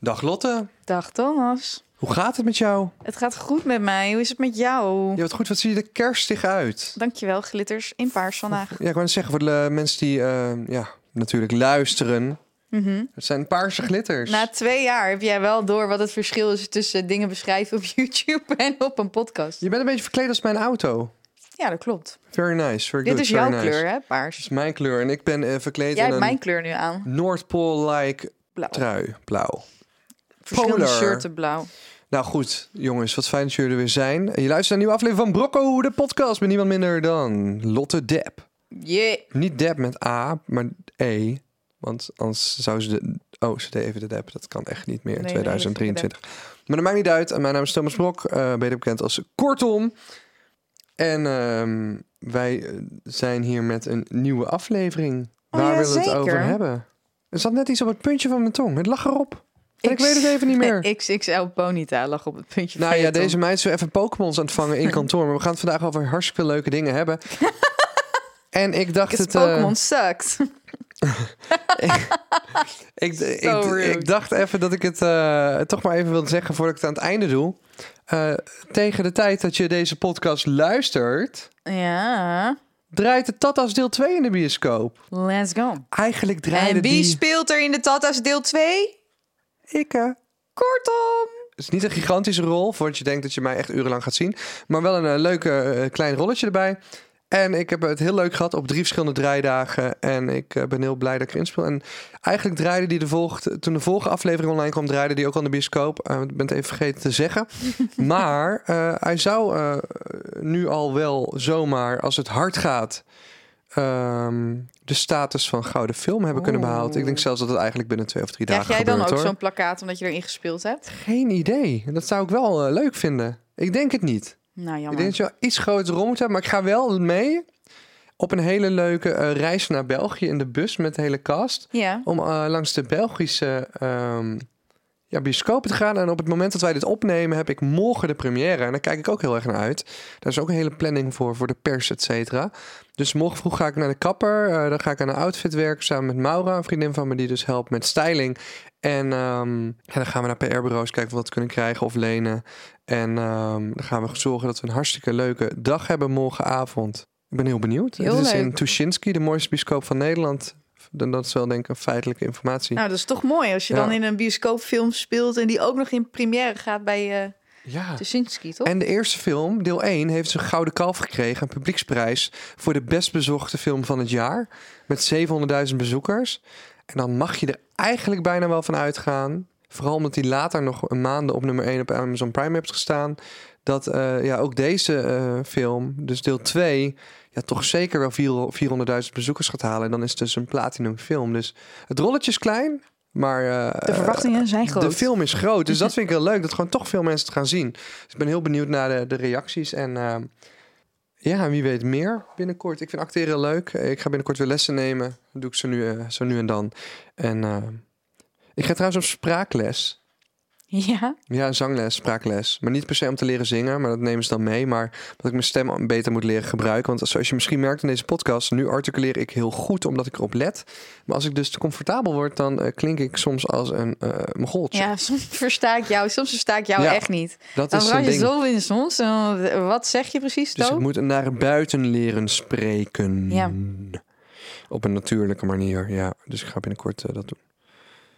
Dag Lotte, Dag Thomas. hoe gaat het met jou? Het gaat goed met mij. Hoe is het met jou? Je wat goed, wat zie je er kerstig uit? Dankjewel, glitters in paars vandaag. Ja, ik wou net zeggen voor de mensen die eh, ja, natuurlijk luisteren. Mhm. Het zijn paarse glitters. Na twee jaar heb jij wel door wat het verschil is tussen dingen beschrijven op YouTube en op een podcast. Je bent een beetje verkleed als mijn auto. Ja, dat klopt. Very nice, very Dit good, is jouw nice. kleur, hè? Dit Paars. is mijn kleur en ik ben eh, verkleed Jij in hebt een mijn kleur nu aan. Noordpool-like trui, blauw. Verschillende Polar. shirten blauw. Nou goed, jongens, wat fijn dat jullie er weer zijn. En je luistert naar een nieuwe aflevering van Brocco, de podcast met niemand minder dan Lotte Depp. Yeah. Niet Depp met A, maar E. Want anders zou ze de... Oh, ze deed even de Depp. Dat kan echt niet meer in Nee, nee, 2023. Maar dat maakt niet uit. Mijn naam is Thomas Brok. eh beter bekend als Kortom. En ehm, wij eh, zijn hier met een nieuwe aflevering. Oh Waar ja, willen we het over hebben? Er zat net iets op het puntje van mijn tong. Het lag erop. Ik weet het even niet meer. XXL Ponyta lag op het puntje Nou van ja, deze meid is zo even Pokémons aan het vangen in kantoor. Maar we gaan het vandaag over hartstikke leuke dingen hebben. en ik dacht het... eh, Pokémon sucks. Ik, So ik, ik dacht even dat ik het eh, toch maar even wilde zeggen voordat ik het aan het einde doe. Eh, tegen de tijd dat je deze podcast luistert, ja, draait de Tata's deel 2 in de bioscoop. let's go. Eigenlijk draaide En wie die... speelt er in de Tata's deel 2? Ik, eh, Kortom. Het is niet een gigantische rol, voordat je denkt dat je mij echt urenlang gaat zien. Maar wel een eh, leuke eh, klein rolletje erbij. En ik heb het heel leuk gehad op drie verschillende draaidagen. En ik eh, ben heel blij dat ik erin speel. En eigenlijk draaide die de volgende... Toen de volgende aflevering online kwam, draaide die ook al in de bioscoop. Eh, ik ben het even vergeten te zeggen. maar hij zou nu al wel zomaar, als het hard gaat... ehm, de status van gouden film hebben kunnen Oeh. behouden. Ik denk zelfs dat het eigenlijk binnen twee of drie Krijg dagen jij dan gebeurt, ook zo'n plakkaat omdat je erin gespeeld hebt? Geen idee. Dat zou ik wel eh, leuk vinden. Ik denk het niet. Nou, Ik jammer. denk dat je wel iets groter rol moet hebben. Maar ik ga wel mee op een hele leuke eh, reis naar België in de bus met de hele cast. Ja. Om eh, langs de Belgische ehm ja, bioscopen te gaan. En op het moment dat wij dit opnemen heb ik morgen de première. En daar kijk ik ook heel erg naar uit. Daar is ook een hele planning voor, voor de pers, et cetera. Dus morgen vroeg ga ik naar de kapper. Eh, dan ga ik aan een outfit werken samen met Maura, een vriendin van me die dus helpt met styling. En ehm, dan gaan we naar PR-bureaus kijken of we wat kunnen krijgen of lenen. En ehm, dan gaan we zorgen dat we een hartstikke leuke dag hebben morgenavond. Ik ben heel benieuwd. Heel Het is in. Tuschinski, de mooiste bioscoop van Nederland. Dan dat is wel denk ik een feitelijke informatie. Nou, dat is toch mooi als je Ja. dan in een bioscoopfilm speelt en die ook nog in première gaat bij eh ja. Tuschinski, toch? En de eerste film, deel 1, heeft zijn Gouden Kalf gekregen, een publieksprijs voor de best bezochte film van het jaar. Met 700.000 bezoekers. En dan mag je er eigenlijk bijna wel van uitgaan. Vooral omdat hij later nog een maanden op nummer 1 op Amazon Prime heeft gestaan. Dat eh, ja, ook deze eh, film, dus deel 2, ja, toch zeker wel 400.000 bezoekers gaat halen. En dan is het dus een platinum film. Dus het rolletje is klein, maar eh, de verwachtingen zijn groot. de film is groot, dus dat vind ik heel leuk. Dat gewoon toch veel mensen het gaan zien. Dus ik ben heel benieuwd naar de, de reacties. En ehm, ja, wie weet meer binnenkort. Ik vind acteren leuk. Ik ga binnenkort weer lessen nemen. Dat doe ik zo nu, zo nu en dan. En ehm, ik ga trouwens op spraakles. Ja, Ja, zangles, spraakles. Maar niet per se om te leren zingen, maar dat nemen ze dan mee. Maar dat ik mijn stem beter moet leren gebruiken. Want zoals je misschien merkt in deze podcast, nu articuleer ik heel goed omdat ik erop let. Maar als ik dus te comfortabel word, dan eh, klink ik soms als een uh, mogoltje. ja, soms versta ik jou, soms versta ik jou Ja, echt niet. dat Dan is een je ding. zo in soms. en Wat zeg je precies, Dus ik moet naar buiten leren spreken. Ja. Op een natuurlijke manier, ja. Dus ik ga binnenkort eh, dat doen.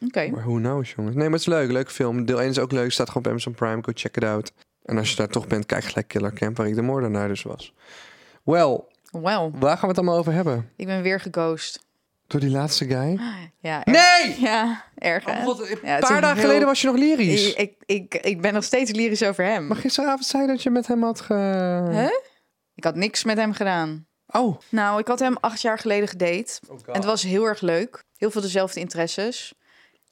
Oké. Maar who knows, jongens. Nee, maar het is leuk. Leuke film. Deel 1 is ook leuk. Staat gewoon op Amazon Prime. Go check it out. En als je daar toch bent, kijk gelijk Killer Camp, waar ik de moordenaar dus was. Wel, Wel, waar gaan we het allemaal over hebben? ik ben weer geghost. Door die laatste guy? Ja, erg. Nee! Ja, erg hè? Oh, God, een Ja, paar dagen heel- geleden was je nog lyrisch. Ik, ik, ik, ik ben nog steeds lyrisch over hem. Maar gisteravond zei je dat je met hem had ge... Hè? Ik had niks met hem gedaan. Oh. Nou, ik had hem acht jaar geleden gedate. oh En het was heel erg leuk. Heel veel dezelfde interesses.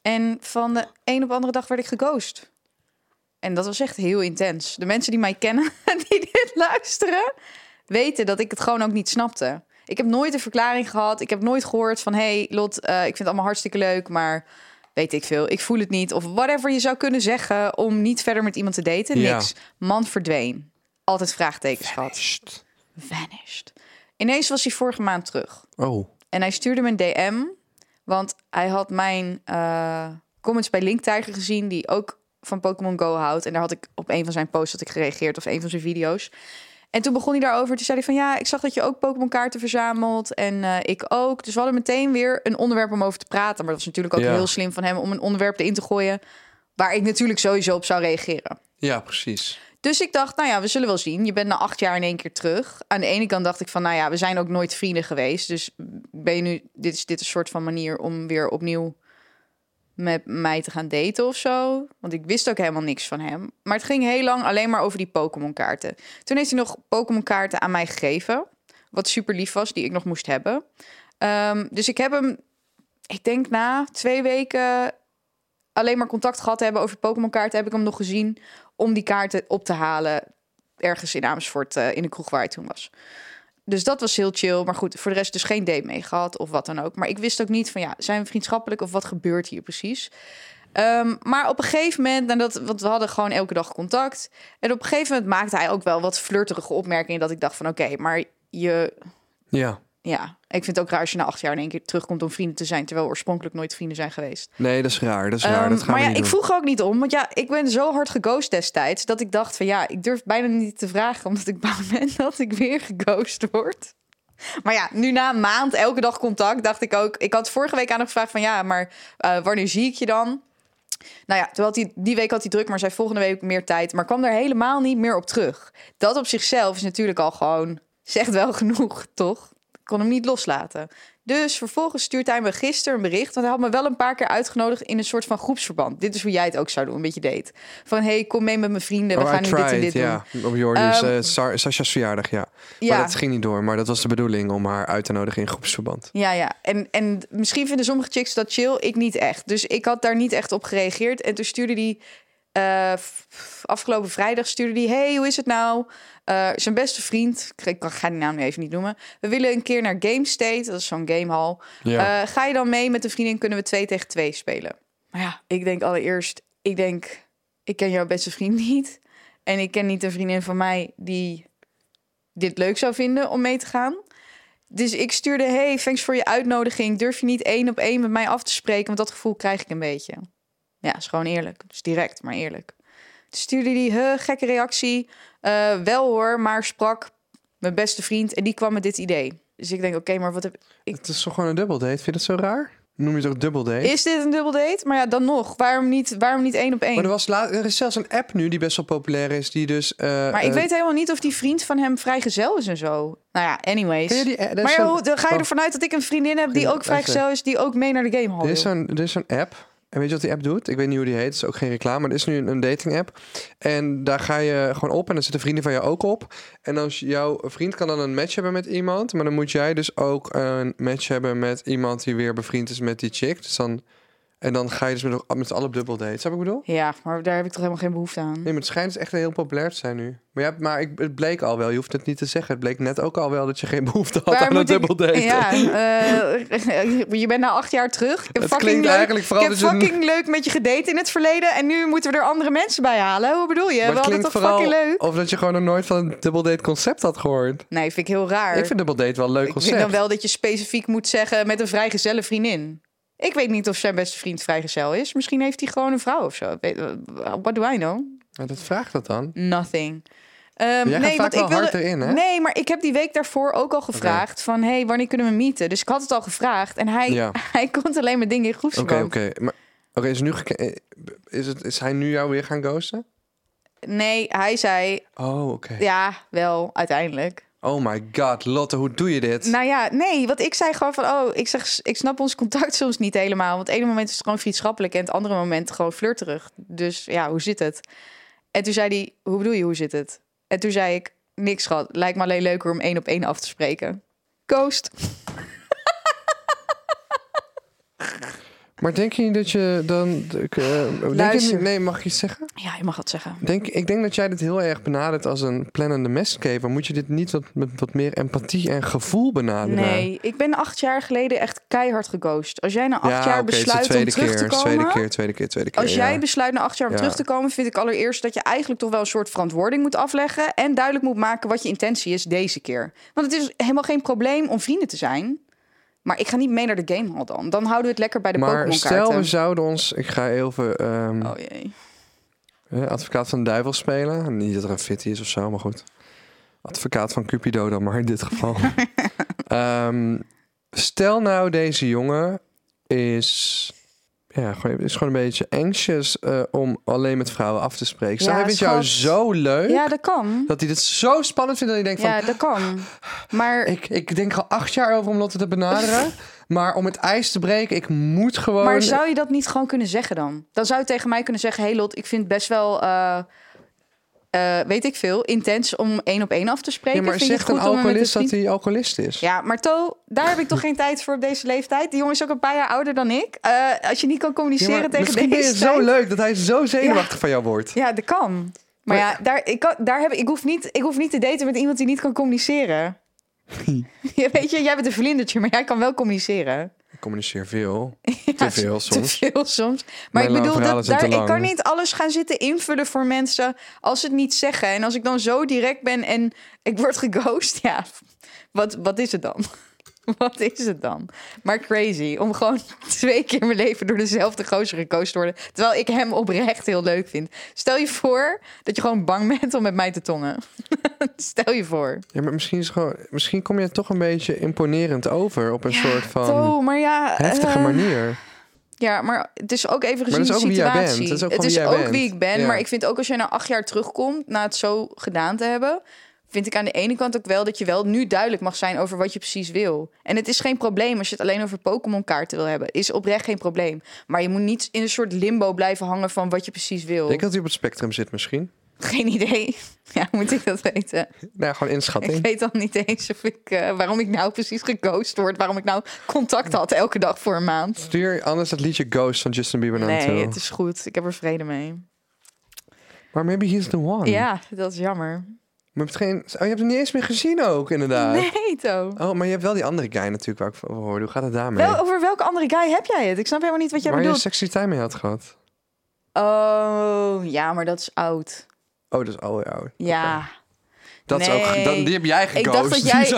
En van de een op de andere dag werd ik geghost. En dat was echt heel intens. De mensen die mij kennen, die dit luisteren, weten dat ik het gewoon ook niet snapte. Ik heb nooit een verklaring gehad. Ik heb nooit gehoord van... hey Lot, eh, ik vind het allemaal hartstikke leuk, maar weet ik veel. Ik voel het niet. Of whatever je zou kunnen zeggen om niet verder met iemand te daten. Ja. Niks. Man verdween. Altijd vraagtekens gehad. Vanished. Ineens was hij vorige maand terug. Oh. En hij stuurde me een DM, want hij had mijn eh, comments bij Link Tiger gezien, die ook van Pokémon Go houdt. En daar had ik op een van zijn posts had ik gereageerd of een van zijn video's. En toen begon hij daarover. Toen zei hij van ja, ik zag dat je ook Pokémon kaarten verzamelt. En eh, ik ook. Dus we hadden meteen weer een onderwerp om over te praten. Maar dat was natuurlijk ook Ja. heel slim van hem om een onderwerp erin te gooien. Waar ik natuurlijk sowieso op zou reageren. Ja, precies. Dus ik dacht, nou ja, we zullen wel zien. Je bent na acht jaar in één keer terug. Aan de ene kant dacht ik van, nou ja, we zijn ook nooit vrienden geweest. Dus ben je nu, dit is dit een soort van manier om weer opnieuw met mij te gaan daten of zo. Want ik wist ook helemaal niks van hem. Maar het ging heel lang alleen maar over die Pokémon kaarten. Toen heeft hij nog Pokémon kaarten aan mij gegeven. Wat super lief was, die ik nog moest hebben. Ehm, dus ik heb hem, ik denk na twee weken alleen maar contact gehad hebben over Pokémon kaarten, heb ik hem nog gezien om die kaarten op te halen ergens in Amersfoort eh, in de kroeg waar hij toen was. Dus dat was heel chill. Maar goed, voor de rest dus geen date mee gehad of wat dan ook. Maar ik wist ook niet van ja, zijn we vriendschappelijk of wat gebeurt hier precies? Ehm, maar op een gegeven moment, en dat, want we hadden gewoon elke dag contact. En op een gegeven moment maakte hij ook wel wat flirterige opmerkingen. Dat ik dacht van oké, maar je, Ja. Ja, ik vind het ook raar als je na acht jaar in één keer terugkomt om vrienden te zijn. Terwijl we oorspronkelijk nooit vrienden zijn geweest. Nee, dat is raar. Dat is raar. Ehm, dat gaan maar ja, ik doen. vroeg er ook niet om. Want ja, ik ben zo hard geghost destijds. Dat ik dacht van ja, ik durf bijna niet te vragen. Omdat ik bang ben dat ik weer geghost word. Maar ja, nu na een maand elke dag contact, dacht ik ook. Ik had vorige week aan hem gevraagd van ja, maar eh, wanneer zie ik je dan? Nou ja, had hij, die week had hij druk, maar zei volgende week meer tijd. Maar kwam er helemaal niet meer op terug. Dat op zichzelf is natuurlijk al gewoon, zegt wel genoeg, toch? Kon hem niet loslaten. Dus vervolgens stuurt hij me gisteren een bericht. Want hij had me wel een paar keer uitgenodigd in een soort van groepsverband. Dit is hoe jij het ook zou doen, een beetje date. Van hey, kom mee met mijn vrienden. We Oh, gaan nu dit en dit doen. ja. Op Jordi's, eh, Sa- Sasha's verjaardag, ja. Ja. Maar dat ging niet door. Maar dat was de bedoeling om haar uit te nodigen in groepsverband. Ja, ja. En, en misschien vinden sommige chicks dat chill, ik niet echt. Dus ik had daar niet echt op gereageerd. En toen stuurde die eh, afgelopen vrijdag stuurde die: Hey, hoe is het nou? Eh, zijn beste vriend, ik ik ga die naam nu even niet noemen. We willen een keer naar Game State, dat is zo'n gamehall. Ja. Eh, ga je dan mee met een vriendin? Kunnen we twee tegen twee spelen? Maar ja, ik denk allereerst, ik denk, ik ken jouw beste vriend niet. En ik ken niet een vriendin van mij die dit leuk zou vinden om mee te gaan. Dus ik stuurde, hey, thanks voor je uitnodiging. Durf je niet één op één met mij af te spreken? Want dat gevoel krijg ik een beetje. Ja, is gewoon eerlijk. Dus direct, maar eerlijk. Toen stuurde die, huh, gekke reactie. Eh, wel hoor, maar sprak mijn beste vriend. En die kwam met dit idee. Dus ik denk, oké, maar wat heb ik... Het is toch gewoon een dubbeldate? Vind je dat zo raar? Noem je het ook dubbeldate? Is dit een dubbeldate? Maar ja, dan nog. Waarom niet, waarom niet één op één? Maar er, was er is zelfs een app nu die best wel populair is. Die dus... eh, Maar ik eh, weet helemaal niet of die vriend van hem vrijgezel is en zo. Nou ja, anyways. die, maar ja, dan ga je oh. ervan uit dat ik een vriendin heb die ook vrijgezel is, die ook mee naar de Er is wil. zo'n er is zo'n app. En weet je wat die app doet? Ik weet niet hoe die heet. Het is ook geen reclame. Maar er is nu een, een dating app. En daar ga je gewoon op. En dan zitten vrienden van jou ook op. En als jouw vriend kan dan een match hebben met iemand. Maar dan moet jij dus ook een match hebben met iemand die weer bevriend is met die chick. Dus dan, en dan ga je dus met, met z'n allen dubbel date. Snap je wat ik bedoel? Ja, maar daar heb ik toch helemaal geen behoefte aan. Nee, maar het schijnt dus echt heel populair te zijn nu. Maar, ja, maar ik, het bleek al wel. Je hoeft het niet te zeggen. Het bleek net ook al wel dat je geen behoefte had Waar aan een dubbel date. Ja, eh, je bent na acht jaar terug. Ik heb Het fucking klinkt leuk, eigenlijk vooral ik heb een- fucking leuk met je gedate in het verleden. En nu moeten we er andere mensen bij halen. Hoe bedoel je? Maar we hadden toch vooral fucking leuk? of dat je gewoon nog nooit van een dubbel date concept had gehoord. Nee, vind ik heel raar. Ik vind dubbel date wel een leuk Ik vind dan wel dat je specifiek moet zeggen met een vrijgezelle vriendin. Ik weet niet of zijn beste vriend vrijgezel is. Misschien heeft hij gewoon een vrouw of zo. Weet- What do I know? Dat vraagt dat dan. Nothing. Ehm, nee, want ik wilde... hard erin, hè? Nee, maar ik heb die week daarvoor ook al gevraagd van... hey, wanneer kunnen we meeten? Dus ik had het al gevraagd. En hij, Ja. hij komt alleen maar dingen in Oké, groepsverband. oké. Maar oké, is, nu eh, is, het, is hij nu jou weer gaan ghosten? Nee, hij zei... Oh, oké. Ja, wel, uiteindelijk. Oh my god, Lotte, hoe doe je dit? Nou ja, nee, want ik zei gewoon van... Oh, ik, zeg, ik snap ons contact soms niet helemaal. Want het ene moment is het gewoon vriendschappelijk... en het andere moment gewoon flirterig. Dus ja, hoe zit het? En toen zei hij, hoe bedoel je, hoe zit het? En toen zei ik, niks schat. Lijkt me alleen leuker om één op één af te spreken. Ghost. Maar denk je niet dat je dan... eh, denk je nee, mag ik iets zeggen? Ja, je mag het zeggen. Denk, ik denk dat jij dit heel erg benadert als een plannende mestkever. Moet je dit niet wat, met wat meer empathie en gevoel benaderen? Nee, ik ben acht jaar geleden echt keihard geghost. Als jij na acht ja, jaar besluit om terug keer, te komen... Tweede keer, tweede keer, tweede keer. Als ja. jij besluit na acht jaar om Ja. terug te komen, vind ik allereerst dat je eigenlijk toch wel een soort verantwoording moet afleggen. En duidelijk moet maken wat je intentie is deze keer. Want het is helemaal geen probleem om vrienden te zijn. Maar ik ga niet mee naar de gamehall dan. Dan houden we het lekker bij de maar Pokémon stel, we zouden ons... Ik ga even ehm, Oh jee. eh, advocaat van de duivel spelen. Niet dat er een fitty is of zo, maar goed. Advocaat van Cupido dan maar in dit geval. Ehm, stel nou, deze jongen is... Ja, gewoon, is gewoon een beetje anxious eh, om alleen met vrouwen af te spreken. Ja, hij vindt jou zo leuk Ja, dat kan. dat hij dit zo spannend vindt dat hij denkt van... Ja, dat kan. Maar Ik, ik denk al acht jaar over om Lotte te benaderen. maar om het ijs te breken, ik moet gewoon... Maar zou je dat niet gewoon kunnen zeggen dan? Dan zou je tegen mij kunnen zeggen: Hey Lot, ik vind het best wel, eh, eh, weet ik veel, intens om één op één af te spreken. ja, maar vind zegt het een alcoholist dat hij alcoholist is? Ja, maar To, daar heb ik toch geen tijd voor op deze leeftijd. Die jongen is ook een paar jaar ouder dan ik. Eh, als je niet kan communiceren tegen misschien deze je zo tijd- leuk dat hij zo zenuwachtig van jou wordt. Ja, dat kan. Maar, ja, daar, ik, kan, daar heb, ik, ik, hoef niet, ik hoef niet te daten met iemand die niet kan communiceren. ja, weet je, jij bent een vlindertje, maar jij kan wel communiceren. Ik communiceer veel. Ja, Te veel soms. Te veel soms. Maar Mijn ik bedoel, dat, daar, ik kan niet alles gaan zitten invullen voor mensen als ze het niet zeggen. En als ik dan zo direct ben en ik word geghost, ja, wat, wat is het dan? Wat is het dan? Maar crazy, om gewoon twee keer mijn leven door dezelfde gozer gekozen te worden. Terwijl ik hem oprecht heel leuk vind. Stel je voor dat je gewoon bang bent om met mij te tongen. Stel je voor. Ja, maar misschien, is gewoon, misschien kom je toch een beetje imponerend over op een soort van maar ja. heftige eh, manier. Ja, maar het is ook even gezien is de ook wie jij bent. situatie. Het is ook is wie jij ook wie ik ben. Ja. Maar ik vind ook als jij na acht jaar terugkomt, na het zo gedaan te hebben, vind ik aan de ene kant ook wel dat je wel nu duidelijk mag zijn over wat je precies wil. En het is geen probleem als je het alleen over Pokémon kaarten wil hebben. Is oprecht geen probleem. Maar je moet niet in een soort limbo blijven hangen van wat je precies wil. Ik denk dat hij op het spectrum zit misschien. Geen idee. Ja, moet ik dat weten? Nou, gewoon Ik inschatting. weet dan niet eens of ik, eh, waarom ik nou precies geghost word. Waarom ik nou contact had elke dag voor een maand. Stuur anders dat liedje Ghost van Justin Bieber naar Nee, het is goed. Ik heb er vrede mee. Maar maybe he's the one. Ja, dat is jammer. Maar je hebt, geen... oh, je hebt hem niet eens meer gezien ook, inderdaad. Nee, To. Oh, maar je hebt wel die andere guy natuurlijk waar ik van hoorde. Hoe gaat het daarmee? Wel, over welke andere guy heb jij het? Ik snap helemaal niet wat jij waar je bedoelt. sexy time mee had gehad. Oh, ja, maar dat is oud. Oh, dat is alweer oud. Ja. Dat is ook, dat, die heb jij Ik geghost. dacht dat jij-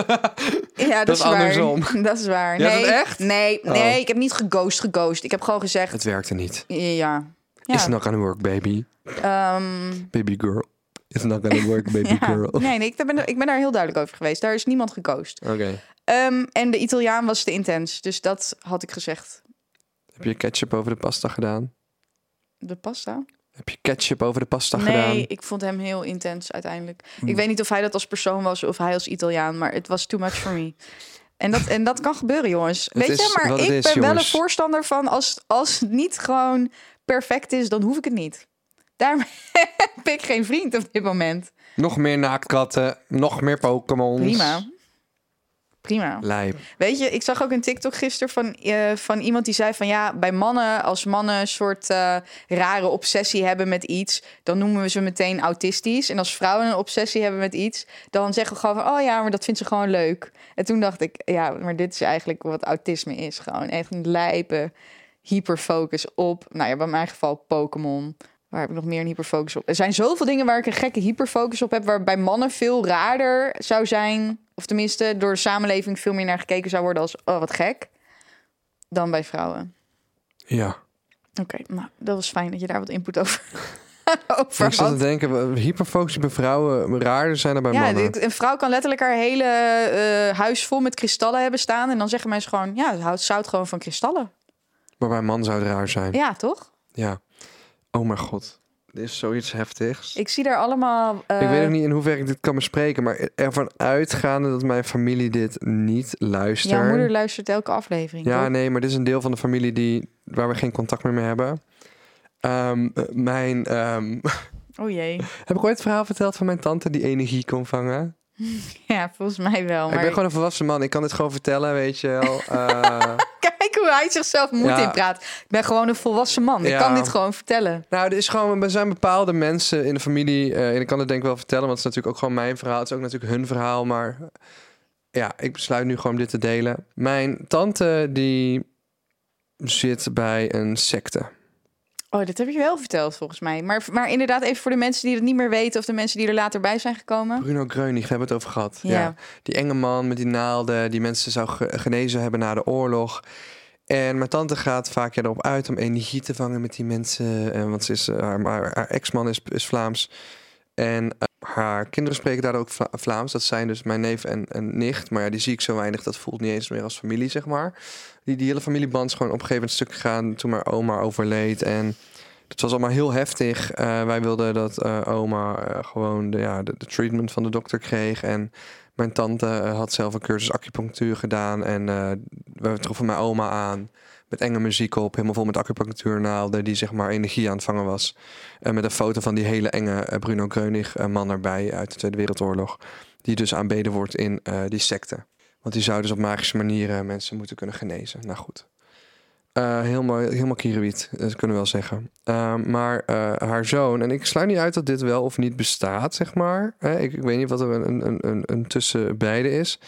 Ja, dat, Dat is is andersom. waar. Dat is waar. Is nee, echt? Nee, Oh. nee, ik heb niet geghost, geghost. Ik heb gewoon gezegd, Het werkte niet. ja. Ja. not gonna work, baby. ehm, Baby girl. It's not gonna work, baby ja. girl. Nee, nee ik, ben, ik ben daar heel duidelijk over geweest. Daar is niemand geghost. Oké. Ehm, en de Italiaan was te intens. Dus dat had ik gezegd. Heb je ketchup over de pasta gedaan? De pasta? Heb je ketchup over de pasta nee, gedaan? ik vond hem heel intens uiteindelijk. Ik weet niet of hij dat als persoon was of hij als Italiaan, maar het was too much for me. En dat, en dat kan gebeuren, jongens. Het weet je, maar ik ben wel een voorstander van als, als het niet gewoon perfect is, dan hoef ik het niet. Daarom heb ik geen vriend op dit moment. Nog meer naaktkatten, nog meer Pokémons. Prima. Prima. Lijp. Weet je, ik zag ook een TikTok gisteren van, eh, van iemand die zei van ja, bij mannen, als mannen een soort eh, rare obsessie hebben met iets, dan noemen we ze meteen autistisch. En als vrouwen een obsessie hebben met iets, dan zeggen we gewoon van oh ja, maar dat vindt ze gewoon leuk. En toen dacht ik, ja, maar dit is eigenlijk wat autisme is. Gewoon echt een lijpe hyperfocus op, nou ja, bij mijn geval Pokémon. Waar heb ik nog meer een hyperfocus op? Er zijn zoveel dingen waar ik een gekke hyperfocus op heb, waar bij mannen veel raarder zou zijn, of tenminste door de samenleving veel meer naar gekeken zou worden als oh wat gek, dan bij vrouwen. Ja. Oké, nou dat was fijn dat je daar wat input over, over Ik zat te denken, hyperfocus bij vrouwen raarder zijn dan bij Ja, mannen. dit- een vrouw kan letterlijk haar hele eh, huis vol met kristallen hebben staan en dan zeggen mensen gewoon ja, ze houdt zout gewoon van kristallen. Maar bij man zou het raar zijn. Ja, toch? Ja. Oh mijn god. Dit is zoiets heftigs. Ik zie daar allemaal. eh, Ik weet ook niet in hoeverre ik dit kan bespreken, maar ervan uitgaande dat mijn familie dit niet luistert. Jouw moeder luistert elke aflevering. Ja, nee, maar dit is een deel van de familie die, waar we geen contact meer mee hebben. Ehm, eh, mijn, ehm, Oh jee. heb ik ooit het verhaal verteld van mijn tante die energie kon vangen? Ja, volgens mij wel. Ik Maar ben gewoon een volwassen man, ik kan dit gewoon vertellen, weet je wel. Eh, hoe hij zichzelf moet Ja. inpraat. Ik ben gewoon een volwassen man. Ik kan dit gewoon vertellen. nou, er, is gewoon, er zijn bepaalde mensen in de familie, eh, en ik kan het denk ik wel vertellen, want het is natuurlijk ook gewoon mijn verhaal. Het is ook natuurlijk hun verhaal, maar ja, ik besluit nu gewoon dit te delen. Mijn tante die zit bij een secte. Oh, dit heb je wel verteld volgens mij. Maar, maar inderdaad, even voor de mensen die het niet meer weten... of de mensen die er later bij zijn gekomen. Bruno Greunig, daar hebben we het over gehad. Ja. Ja. Die enge man met die naalden, die mensen zou ge- genezen hebben na de oorlog. En mijn tante gaat vaak erop uit om energie te vangen met die mensen. En, want ze is, eh, haar, haar, haar ex-man is, is Vlaams. En eh, haar kinderen spreken daar ook Vla- Vlaams. Dat zijn dus mijn neef en, en nicht. Maar ja, die zie ik zo weinig. Dat voelt niet eens meer als familie, zeg maar. Die, die hele familieband is gewoon op een gegeven moment stuk gegaan toen mijn oma overleed. En het was allemaal heel heftig. Eh, wij wilden dat eh, oma gewoon de, ja, de, de treatment van de dokter kreeg. En mijn tante had zelf een cursus acupunctuur gedaan. En we troffen mijn oma aan met enge muziek op. Helemaal vol met acupunctuurnaalden die zeg maar energie aan het vangen was. En met een foto van die hele enge eh, Bruno Kreunig eh, man erbij uit de Tweede Wereldoorlog. Die dus aanbeden wordt in eh, die secte. Want die zou dus op magische manieren mensen moeten kunnen genezen. Nou goed. Eh, helemaal, helemaal kierenwiet, dat kunnen we wel zeggen. Maar haar zoon, en ik sluit niet uit dat dit wel of niet bestaat, zeg maar. Ik, ik weet niet wat er een, een, een, een tussen beide is.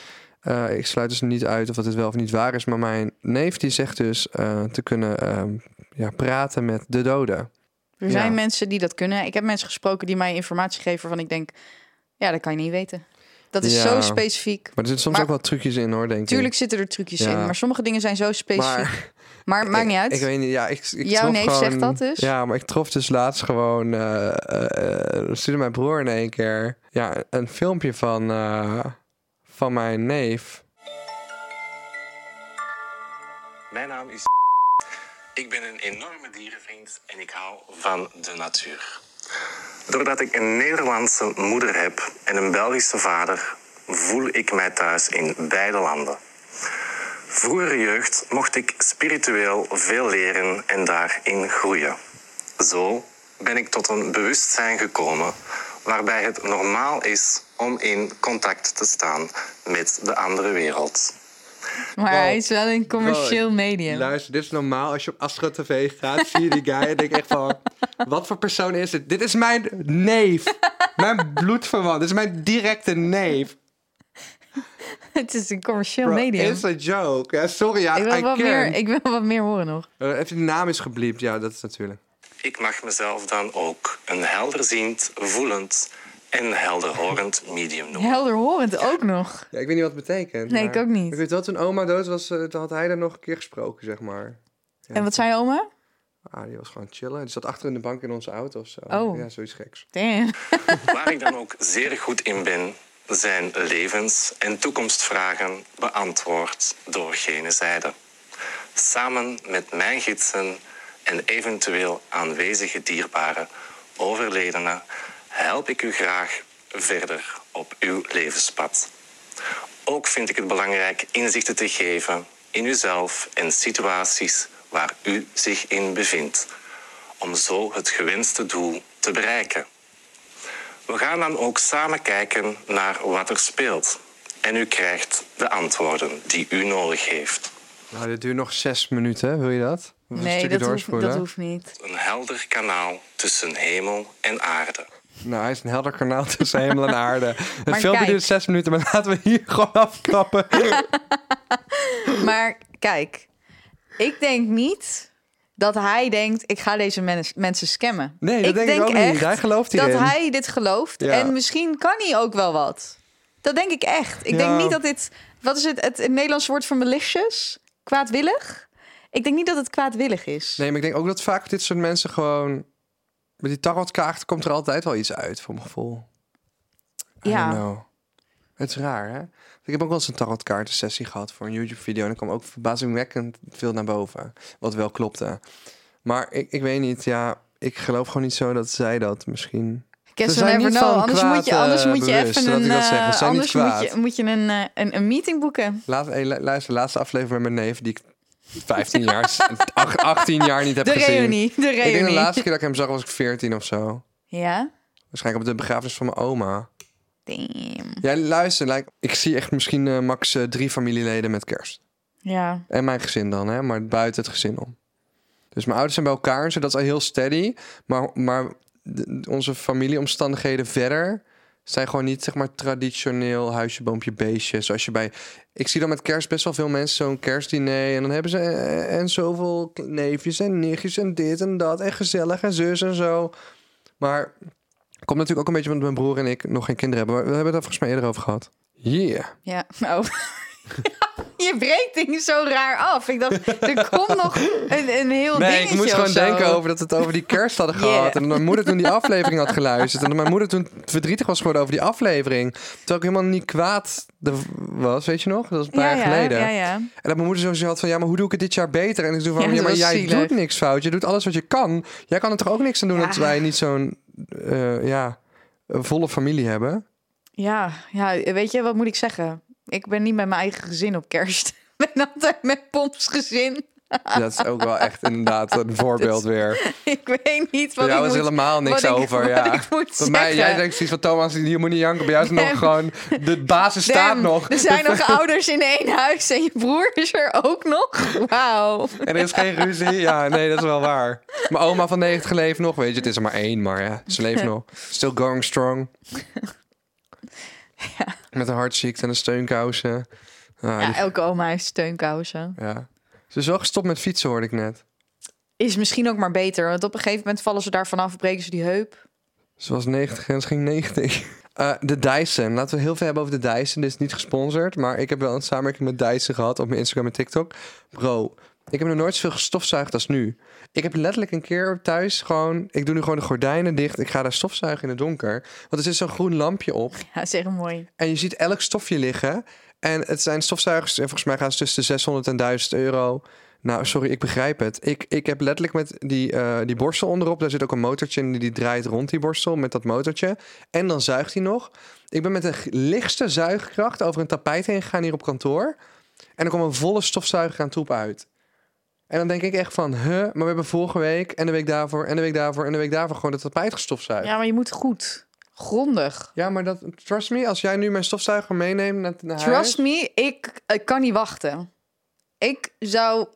Eh, ik sluit dus niet uit of dat dit wel of niet waar is. Maar mijn neef die zegt dus eh, te kunnen ehm, ja, praten met de doden. Er zijn Ja. mensen die dat kunnen. Ik heb mensen gesproken die mij informatie geven waarvan ik denk... ja, dat kan je niet weten. Dat is Ja. zo specifiek. Maar er zitten soms Maar- ook wel trucjes in hoor, denk ik. Tuurlijk zitten er trucjes Ja. in, maar sommige dingen zijn zo specifiek. Maar, Maar maakt niet uit. Ik, weet niet, ja, ik, ik Jouw trof neef gewoon, zegt dat dus? Ja, maar ik trof dus laatst gewoon... eh eh, eh, stuurde mijn broer in één keer ja, een filmpje van, eh, van mijn neef. Mijn naam is. Ik ben een enorme dierenvriend en ik hou van de natuur. Doordat ik een Nederlandse moeder heb en een Belgische vader, voel ik mij thuis in beide landen. Vroegere jeugd mocht ik spiritueel veel leren en daarin groeien. Zo ben ik tot een bewustzijn gekomen waarbij het normaal is om in contact te staan met de andere wereld. maar Wow. hij is wel een commercieel medium. Luister, dit is normaal. Als je op Astro TV gaat, zie je die guy en denk echt van... Wat voor persoon is het? Dit is mijn neef. Mijn bloedverwant. Dit is mijn directe neef. het is een commercieel Bro, medium. It's a joke. Ja, sorry, ja, ik, wil I wat can. meer, ik wil wat meer horen nog. Eh, even de naam is gebliept. Ja, dat is natuurlijk. Ik mag mezelf dan ook een helderziend, voelend en helderhorend medium noemen. Helderhorend ook nog. Ja, ik weet niet wat het betekent. Nee, maar ik ook niet. Ik weet wel, toen oma dood was, eh, toen had hij daar nog een keer gesproken, zeg maar. Ja. En wat zei je oma? Ah, die was gewoon chillen. Die zat achter in de bank in onze auto of zo. Oh. Ja, zoiets geks. Damn. Waar ik dan ook zeer goed in ben, zijn levens- en toekomstvragen beantwoord door gene zijde. Samen met mijn gidsen en eventueel aanwezige dierbaren, overledenen, help ik u graag verder op uw levenspad. Ook vind ik het belangrijk inzichten te geven in uzelf en situaties waar u zich in bevindt, om zo het gewenste doel te bereiken. We gaan dan ook samen kijken naar wat er speelt. En u krijgt de antwoorden die u nodig heeft. Nou, dit duurt nog zes minuten. Wil je dat? Of Nee, hoeft, dat hoeft niet. Een helder kanaal tussen hemel en aarde. Nou, hij is een helder kanaal tussen hemel en aarde. Het filmpje duurt zes minuten, maar laten we hier gewoon aftrappen. Maar kijk, ik denk niet dat hij denkt, ik ga deze mens- mensen scammen. Nee, dat denk ik ook niet. Hij gelooft dat hierin. hij dit gelooft. Ja. En misschien kan hij ook wel wat. Dat denk ik echt. Ik Ja. denk niet dat dit... Wat is het, het, het Nederlands woord voor malicious? Kwaadwillig? Ik denk niet dat het kwaadwillig is. Nee, maar ik denk ook dat vaak dit soort mensen gewoon... Met die tarotkaart komt er altijd wel iets uit, voor mijn gevoel. I Ja. Het is raar, hè? Ik heb ook wel eens een tarotkaartensessie gehad voor een YouTube-video... en er kwam ook verbazingwekkend veel naar boven. Wat wel klopte. Maar ik, ik weet niet, ja... Ik geloof gewoon niet zo dat zij dat misschien... Guess Ze zijn never know. van Anders kwaad, moet je, anders moet je bewust, even een... anders moet je, moet je een, eh, een, een meeting boeken. Laat, hey, lu- luister, laatste aflevering met mijn neef... die ik 15 jaar, ach- 18 jaar niet heb De gezien. reunie. De Ik denk de reunie. laatste keer dat ik hem zag was ik 14 of zo. Ja? Waarschijnlijk op de begrafenis van mijn oma. Damn. Ja, luister, like, ik zie echt misschien eh, max eh, drie familieleden met kerst. Ja. En mijn gezin dan, hè, maar buiten het gezin om. Dus mijn ouders zijn bij elkaar en zo, dat is al heel steady. Maar, maar de- onze familieomstandigheden verder zijn gewoon niet zeg maar traditioneel huisje, boompje, beestje. Zoals je bij. Ik zie dan met kerst best wel veel mensen zo'n kerstdiner. En dan hebben ze eh, en zoveel neefjes en nichtjes en dit en dat. En gezellig en zus en zo. Maar komt natuurlijk ook een beetje omdat mijn broer en ik nog geen kinderen hebben. Maar we hebben het er volgens mij eerder over gehad. Yeah. Ja, nou. je breekt dingen zo raar af. Ik dacht, er komt nog een, een heel Nee, dingetje ik moest gewoon zo. denken over dat we het over die kerst hadden Yeah. gehad. En mijn moeder toen die aflevering had geluisterd. En dat mijn moeder toen verdrietig was geworden over die aflevering. Terwijl ik helemaal niet kwaad was, weet je nog? Dat was een paar ja, jaar ja, geleden. ja, ja. En dat mijn moeder zo had van, ja, maar hoe doe ik het dit jaar beter? En ik doe van, Ja, maar jij zielig. doet niks fout. Je doet alles wat je kan. Jij kan er toch ook niks aan doen dat wij niet zo'n, eh, ja, volle familie hebben? Ja, ja, weet je, wat moet ik zeggen? Ik ben niet met mijn eigen gezin op kerst. Ik ben altijd met Poms gezin. Dat is ook wel echt inderdaad een voorbeeld weer. Ik weet niet wat jou ik is moet, helemaal niks ik- over, ja. Bij mij, jij denkt zoiets van Thomas, je moet niet janken. Bij jou is nog gewoon, de basis staat nog. Er zijn nog ouders in één huis en je broer is er ook nog. Wauw. En er is geen ruzie. Ja, nee, dat is wel waar. Mijn oma van 90 leeft nog, weet je. Het is er maar één, maar ja, ze leeft nog. Still going strong. Met een hartziekte en een steunkousen. Ah, Ja, die- elke oma heeft steunkousen. ja. Ze is wel gestopt met fietsen, hoorde ik net. Is misschien ook maar beter, want op een gegeven moment vallen ze daar vanaf, breken ze die heup. Ze was 90 en ze ging 90. Eh, de Dyson. Laten we heel veel hebben over de Dyson. Dit is niet gesponsord, maar ik heb wel een samenwerking met Dyson gehad op mijn Instagram en TikTok. Bro, ik heb nog nooit zoveel gestofzuigd als nu. Ik heb letterlijk een keer thuis gewoon... Ik doe nu gewoon de gordijnen dicht. Ik ga daar stofzuigen in het donker. Want er zit zo'n groen lampje op. Ja, zeg mooi. En je ziet elk stofje liggen. En het zijn stofzuigers. En volgens mij gaan ze tussen de 600 en 1000 euro. Nou, sorry, ik begrijp het. Ik, ik heb letterlijk met die, eh, die borstel onderop. Daar zit ook een motortje in die, draait rond die borstel met dat motortje. En dan zuigt hij nog. Ik ben met de lichtste zuigkracht over een tapijt heen gegaan hier op kantoor. En er kwam een volle stofzuiger aan troep uit. En dan denk ik echt van, huh, maar we hebben vorige week en de week daarvoor en de week daarvoor en de week daarvoor gewoon dat tapijt gestofzuigd. Ja, maar je moet goed. Grondig. Ja, maar dat, trust me, als jij nu mijn stofzuiger meeneemt naar, naar huis... Trust me, ik, ik kan niet wachten. Ik zou...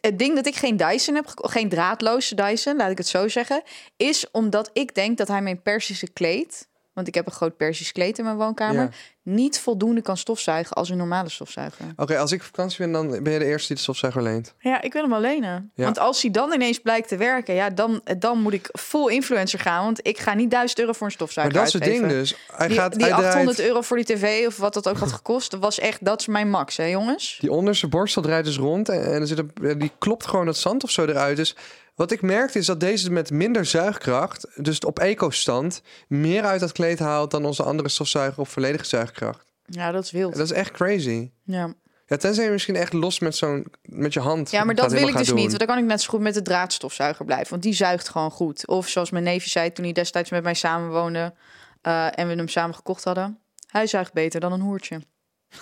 Het ding dat ik geen Dyson heb, geen draadloze Dyson, laat ik het zo zeggen, is omdat ik denk dat hij mijn Persische kleed, want ik heb een groot Persisch kleed in mijn woonkamer, Ja. niet voldoende kan stofzuigen als een normale stofzuiger. Oké, als ik op vakantie ben, dan ben je de eerste die de stofzuiger leent. Ja, ik wil hem alleen. lenen. Ja. Want als hij dan ineens blijkt te werken, ja, dan, dan moet ik full influencer gaan. Want ik ga niet 1000 euro voor een Maar stofzuiger dat is het ding dus. Hij Die, gaat, die hij 800 draait, euro voor die tv of wat dat ook had gekost, dat was echt, dat is mijn max, hè jongens? Die onderste borstel draait dus rond en, en er zit een, die klopt gewoon het zand of zo eruit. Dus wat ik merkte is dat deze met minder zuigkracht, dus op eco-stand, meer uit dat kleed haalt dan onze andere stofzuiger op volledige zuigkracht. Ja, dat is wild. Dat is echt crazy. Ja. Ja, tenzij je misschien echt los met zo'n met je hand. ja, maar dat wil ik dus niet. Want dan kan ik net zo goed met de draadstofzuiger blijven. Want die zuigt gewoon goed. Of zoals mijn neefje zei toen hij destijds met mij samenwoonde eh, en we hem samen gekocht hadden. Hij zuigt beter dan een hoertje.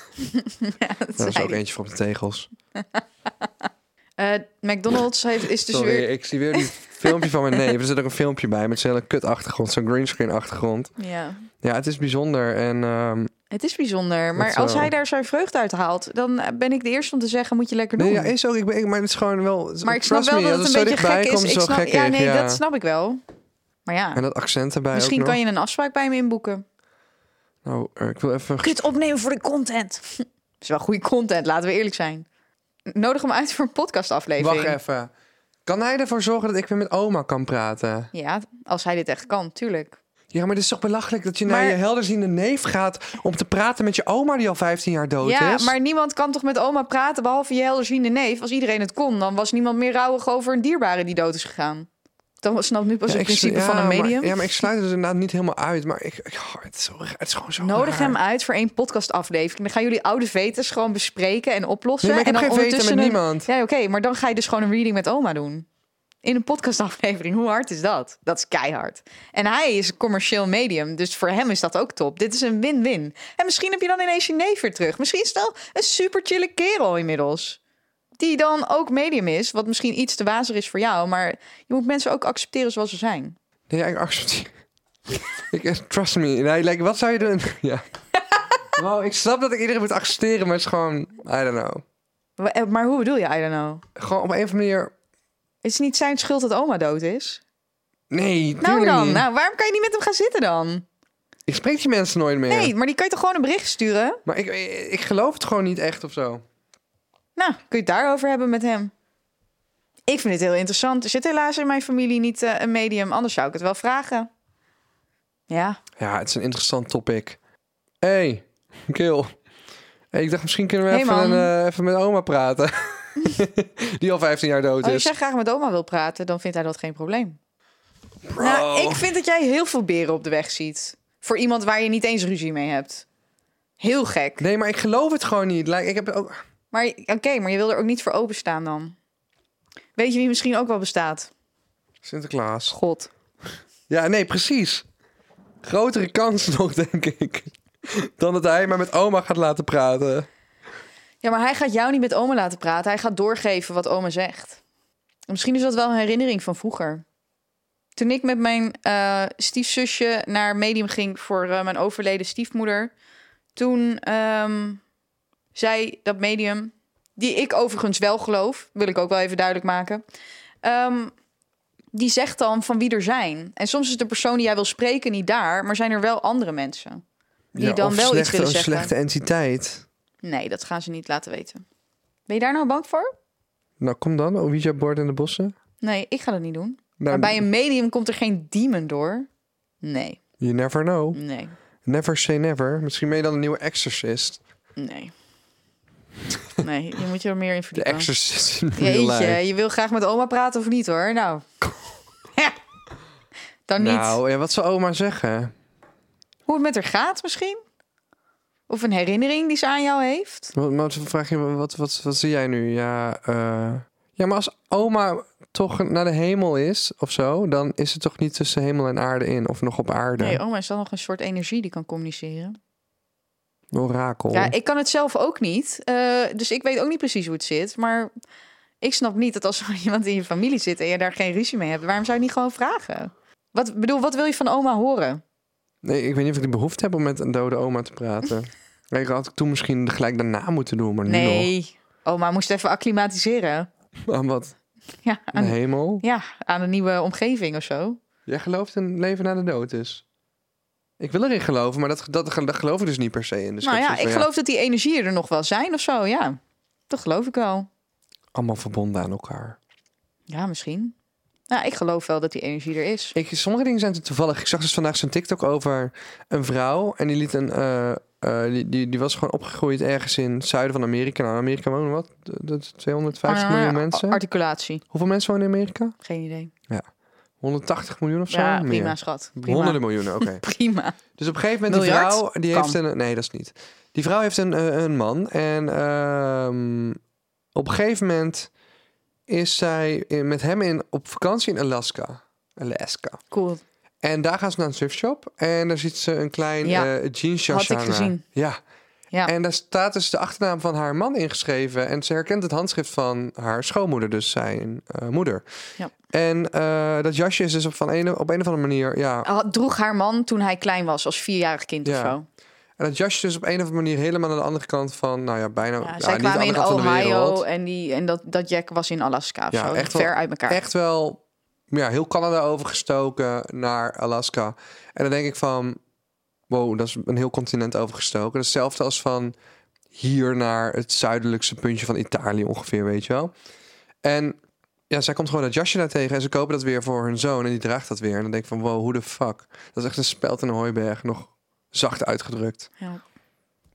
ja, dat Dat is ook eentje voor op de tegels. Eh, McDonald's heeft, is dus Sorry, weer... ik zie weer die filmpje van mijn neef. Er zit ook een filmpje bij met zo'n hele kut achtergrond, zo'n greenscreen achtergrond. Ja. Ja, het is bijzonder. En ehm, Het is bijzonder. Maar als hij daar zijn vreugde uit haalt, dan ben ik de eerste om te zeggen, moet je lekker doen. nee, ja, is ook. Ik ben, ik- maar het is gewoon wel. maar ik snap wel me, dat het een beetje gek is. Ik snap, gek ja, nee, ja. dat snap ik wel. Maar ja, En dat accent erbij misschien ook kan nog. je een afspraak bij me inboeken. Nou, eh, ik wil even. Kun je het opnemen voor de content? Dat is wel goede content, laten we eerlijk zijn. Nodig hem uit voor een podcastaflevering. Wacht even. Kan hij ervoor zorgen dat ik weer met oma kan praten? Ja, als hij dit echt kan, tuurlijk. Ja, maar het is toch belachelijk dat je naar je helderziende neef gaat om te praten met je oma die al 15 jaar dood ja, is? maar niemand kan toch met oma praten, behalve je helderziende neef. Als iedereen het kon, dan was niemand meer rouwig over een dierbare die dood is gegaan. Dan snap nu pas Ja, het principe van een medium. Maar, ja, maar ik sluit het dus inderdaad niet helemaal uit. Maar ik, ik- oh, het, is zo, het is gewoon zo Nodig raar. hem uit voor één podcastaflevering. Dan gaan jullie oude vetes gewoon bespreken en oplossen. Nee, en dan met ondertussen een- niemand. Ja, oké, maar dan ga je dus gewoon een reading met oma doen. In een podcastaflevering. Hoe hard is dat? Dat is keihard. En hij is een commercieel medium, dus voor hem is dat ook top. Dit is een win-win. En misschien heb je dan ineens je neef weer terug. Misschien is het wel een super chille kerel inmiddels. Die dan ook medium is, wat misschien iets te wazig is voor jou. Maar je moet mensen ook accepteren zoals ze zijn. Nee, ja, ik accepteer. ik, trust me. Nee, like, wat zou je doen? ja. Wow, ik snap dat ik iedereen moet accepteren, maar het is gewoon... I don't know. Eh, Maar hoe bedoel je, I don't know? Gewoon op een of andere manier... Is het niet zijn schuld dat oma dood is? Nee, Nou dan, niet. nou, waarom kan je niet met hem gaan zitten dan? Ik spreek die mensen nooit meer. Nee, maar die kan je toch gewoon een bericht sturen? Maar ik, ik geloof het gewoon niet echt of zo. Nou, kun je het daarover hebben met hem? Ik vind het heel interessant. Er zit helaas in mijn familie niet eh, een medium. Anders zou ik het wel vragen. Ja, Ja, het is een interessant topic. hey, Kil. Hey, ik dacht misschien kunnen we Hey, even, een, eh, even met oma praten. Die al 15 jaar dood als is. jij graag met oma wil praten, dan vindt hij dat geen probleem. Bro. Nou, ik vind dat jij heel veel beren op de weg ziet. Voor iemand waar je niet eens ruzie mee hebt. Heel gek. Nee, maar ik geloof het gewoon niet. Like, ik heb ook... Maar oké, maar je wil er ook niet voor openstaan dan. Weet je wie misschien ook wel bestaat? Sinterklaas. God. Ja, nee, precies. Grotere kans nog, denk ik. Dan dat hij maar met oma gaat laten praten. Ja, maar hij gaat jou niet met oma laten praten. Hij gaat doorgeven wat oma zegt. Misschien is dat wel een herinnering van vroeger. Toen ik met mijn eh, stiefzusje naar medium ging voor eh, mijn overleden stiefmoeder. Toen ehm, zei dat medium, die ik overigens wel geloof, wil ik ook wel even duidelijk maken. ehm, die zegt dan van wie er zijn. En soms is de persoon die jij wil spreken niet daar, maar zijn er wel andere mensen. Die dan wel iets slechte, willen een zeggen. slechte entiteit. Nee, dat gaan ze niet laten weten. Ben je daar nou bang voor? Nou, kom dan. Ouija-bord in de bossen. Nee, ik ga dat niet doen. Nou, maar bij een medium komt er geen demon door. Nee, You never know. nee, Never say never. Misschien ben je dan een nieuwe exorcist. nee. Nee, je moet je er meer in De verdiepen. exorcist in real Jeetje, je wil graag met oma praten of niet hoor? Nou. Dan niet. Nou, ja, wat zou oma zeggen? Hoe het met haar gaat misschien? Of een herinnering die ze aan jou heeft? Wat, wat vraag je, wat, wat, wat zie jij nu? Ja, eh, ja, maar als oma toch naar de hemel is of zo, dan is het toch niet tussen hemel en aarde in of nog op aarde? Nee, oma is dan nog een soort energie die kan communiceren. Orakel. Ja, ik kan het zelf ook niet. eh, dus ik weet ook niet precies hoe het zit. Maar ik snap niet dat als er iemand in je familie zit en je daar geen ruzie mee hebt, waarom zou je niet gewoon vragen? Wat bedoel, wat wil je van oma horen? Nee, ik weet niet of ik de behoefte heb om met een dode oma te praten. ik had ik toen misschien gelijk daarna moeten doen, maar nu Nee, oma moest even acclimatiseren. Aan wat? Ja, De aan, hemel? ja, aan een nieuwe omgeving of zo. Jij gelooft in leven na de dood is? Ik wil erin geloven, maar dat, dat, dat geloof ik dus niet per se in. Dus nou ja, ik van, geloof dat die energieën er nog wel zijn of zo. Ja, dat geloof ik wel. Allemaal verbonden aan elkaar. Ja, misschien. Ja, ik geloof wel dat die energie er is. Ik, sommige dingen zijn te toevallig. Ik zag dus vandaag zo'n TikTok over een vrouw. En die liet een. eh, eh, die, die, die was gewoon opgegroeid ergens in het zuiden van Amerika. Nou, in Amerika wonen wat? Dat is 250 Ah, miljoen mensen. Articulatie. Hoeveel mensen wonen in Amerika? Geen idee. 180 miljoen of zo? Ja, Meer. prima, schat. Prima. Honderden miljoenen, oké. Prima. Dus op een gegeven moment, die vrouw, die Kan. heeft een... Nee, dat is niet. Die vrouw heeft een, eh, een man. En ehm, op een gegeven moment is zij in- met hem in, op vakantie in Alaska. Alaska. Cool. En daar gaan ze naar een thriftshop. En daar ziet ze een klein Ja, eh jeansjasje had ik gezien. Ja. Ja. En daar staat dus de achternaam van haar man ingeschreven. En ze herkent het handschrift van haar schoonmoeder, dus zijn eh, moeder. Ja. En eh, dat jasje is dus op, van een, op een of andere manier... Ja, Had- Droeg haar man toen hij klein was, als vierjarig kind of Ja. zo. En dat jasje is op een of andere manier helemaal aan de andere kant van, nou ja, bijna. Ja, zij kwamen in Ohio en, die, en dat, dat Jack was in Alaska of Ja, zo. echt wel- Ver uit elkaar. Echt wel, ja, heel Canada overgestoken naar Alaska. En dan denk ik van, wow, dat is een heel continent overgestoken. Hetzelfde als van hier naar het zuidelijkste puntje van Italië ongeveer, weet je wel. En ja, zij komt gewoon dat jasje daar tegen en ze kopen dat weer voor hun zoon en die draagt dat weer. En dan denk ik van, wow, hoe de fuck? Dat is echt een speld in een hooiberg, nog zacht uitgedrukt. Ja.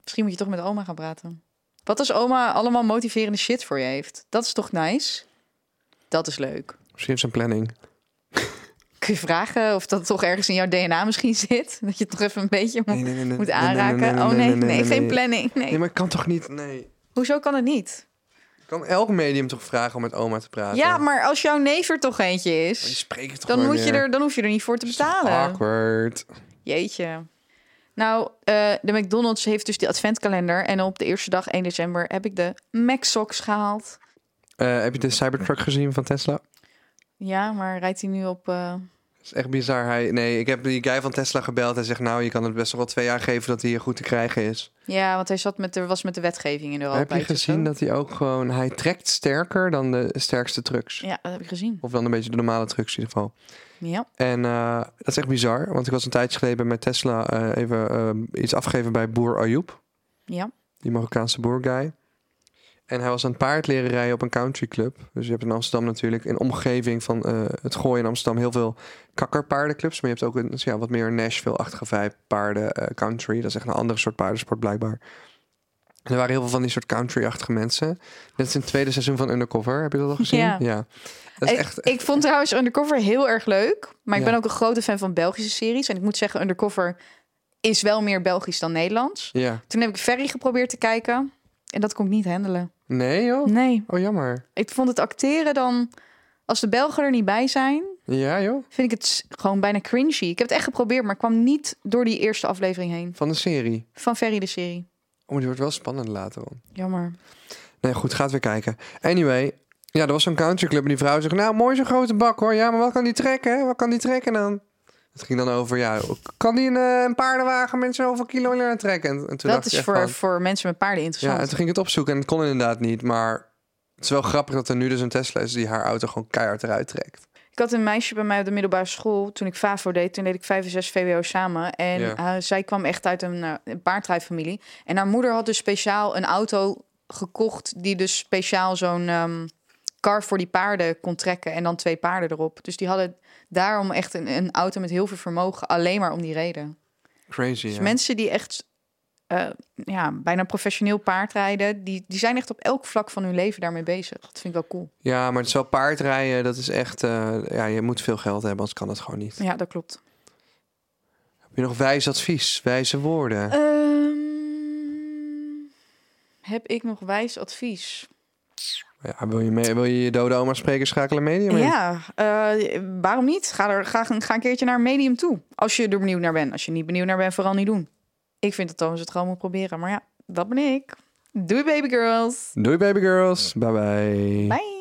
Misschien moet je toch met oma gaan praten. Wat als oma allemaal motiverende shit voor je heeft? Dat is toch nice? Dat is leuk. Misschien heeft ze een planning. Kun je vragen of dat toch ergens in jouw DNA misschien zit? Dat je het toch even een beetje moet, Nee, nee, nee, aanraken? oh nee, nee, geen planning. Nee. Nee, maar ik kan toch niet, nee. Hoezo kan het niet? Kan elk medium toch vragen om met oma te praten? Ja, maar als jouw neef er toch eentje is, toch dan, moet je er, dan hoef je er niet voor te betalen. Awkward. Jeetje. Nou, eh, de McDonald's heeft dus die adventkalender. En op de eerste dag, 1 december, heb ik de Mac Socks gehaald. Eh, heb je de Cybertruck gezien van Tesla? Ja, maar rijdt hij nu op... eh, is echt bizar. Hij, nee, ik heb die guy van Tesla gebeld. Hij zegt, nou, je kan het best wel twee jaar geven dat hij hier goed te krijgen is. Ja, want hij zat met de, was met de wetgeving in Europa. heb je gezien dat hij ook gewoon... Hij trekt sterker dan de sterkste trucks. Ja, dat heb ik gezien. Of dan een beetje de normale trucks in ieder geval. Ja. En eh, dat is echt bizar. Want ik was een tijdje geleden met Tesla eh, even eh, iets afgegeven bij boer Ayoub. Ja. Die Marokkaanse boerguy. En hij was aan het paard leren rijden op een countryclub. Dus je hebt in Amsterdam natuurlijk in omgeving van eh, het gooien in Amsterdam heel veel kakkerpaardenclubs. Maar je hebt ook een ja, wat meer Nashville-achtige vibe paarden eh, country. Dat is echt een andere soort paardensport blijkbaar. En er waren heel veel van die soort country-achtige mensen. Net is in het tweede seizoen van Undercover. Heb je dat al gezien? Ja. Dat is ik, echt, ik vond trouwens Undercover heel erg leuk. Maar ik Ja. ben ook een grote fan van Belgische series. En ik moet zeggen, Undercover is wel meer Belgisch dan Nederlands. Ja. Toen heb ik Ferry geprobeerd te kijken. En dat kon ik niet handelen. Nee joh? Nee. Oh jammer. Ik vond het acteren dan... Als de Belgen er niet bij zijn, Ja joh? vind ik het gewoon bijna cringy. Ik heb het echt geprobeerd, maar ik kwam niet door die eerste aflevering heen. Van de serie. Van Ferry de serie. Oh, maar die wordt wel spannend later on. Jammer. Nee, goed, gaat weer kijken. Anyway, ja, er was zo'n countryclub en die vrouw zegt... Nou, mooi zo'n grote bak hoor. Ja, maar wat kan die trekken? hè? Wat kan die trekken dan? Het ging dan over, ja, kan die een, eh, een paardenwagen met zoveel kilo aan trekken? En, en toen dat dacht is voor, van- voor mensen met paarden Ja, interessant. en toen ging ik het opzoeken en het kon inderdaad niet. Maar het is wel grappig dat er nu dus een Tesla is die haar auto gewoon keihard eruit trekt. Ik had een meisje bij mij op de middelbare school. Toen ik FAVO deed, toen deed ik 5 en 6 VWO samen. En Ja. eh, zij kwam echt uit een, eh, een paardrijfamilie. En haar moeder had dus speciaal een auto gekocht... die dus speciaal zo'n ehm car voor die paarden kon trekken. En dan twee paarden erop. Dus die hadden daarom echt een, een auto met heel veel vermogen. Alleen maar om die reden. Crazy, Dus ja. mensen die echt eh, ja, bijna professioneel paardrijden... Die, die zijn echt op elk vlak van hun leven daarmee bezig. Dat vind ik wel cool. Ja, maar het is wel paardrijden, dat is echt... eh, ja, je moet veel geld hebben, anders kan dat gewoon niet. Ja, dat klopt. Heb je nog wijs advies, wijze woorden? Ehm, heb ik nog wijs advies? Ja, wil, je mee, wil je je dode oma spreken, schakelen medium in? Ja, eh, waarom niet? Ga, er, ga, ga een keertje naar medium toe. Als je er benieuwd naar bent. Als je niet benieuwd naar bent, vooral niet doen. Ik vind dat Thomas het gewoon moet proberen. Maar ja, dat ben ik. Doei baby girls. Doei baby girls, bye bye. Bye.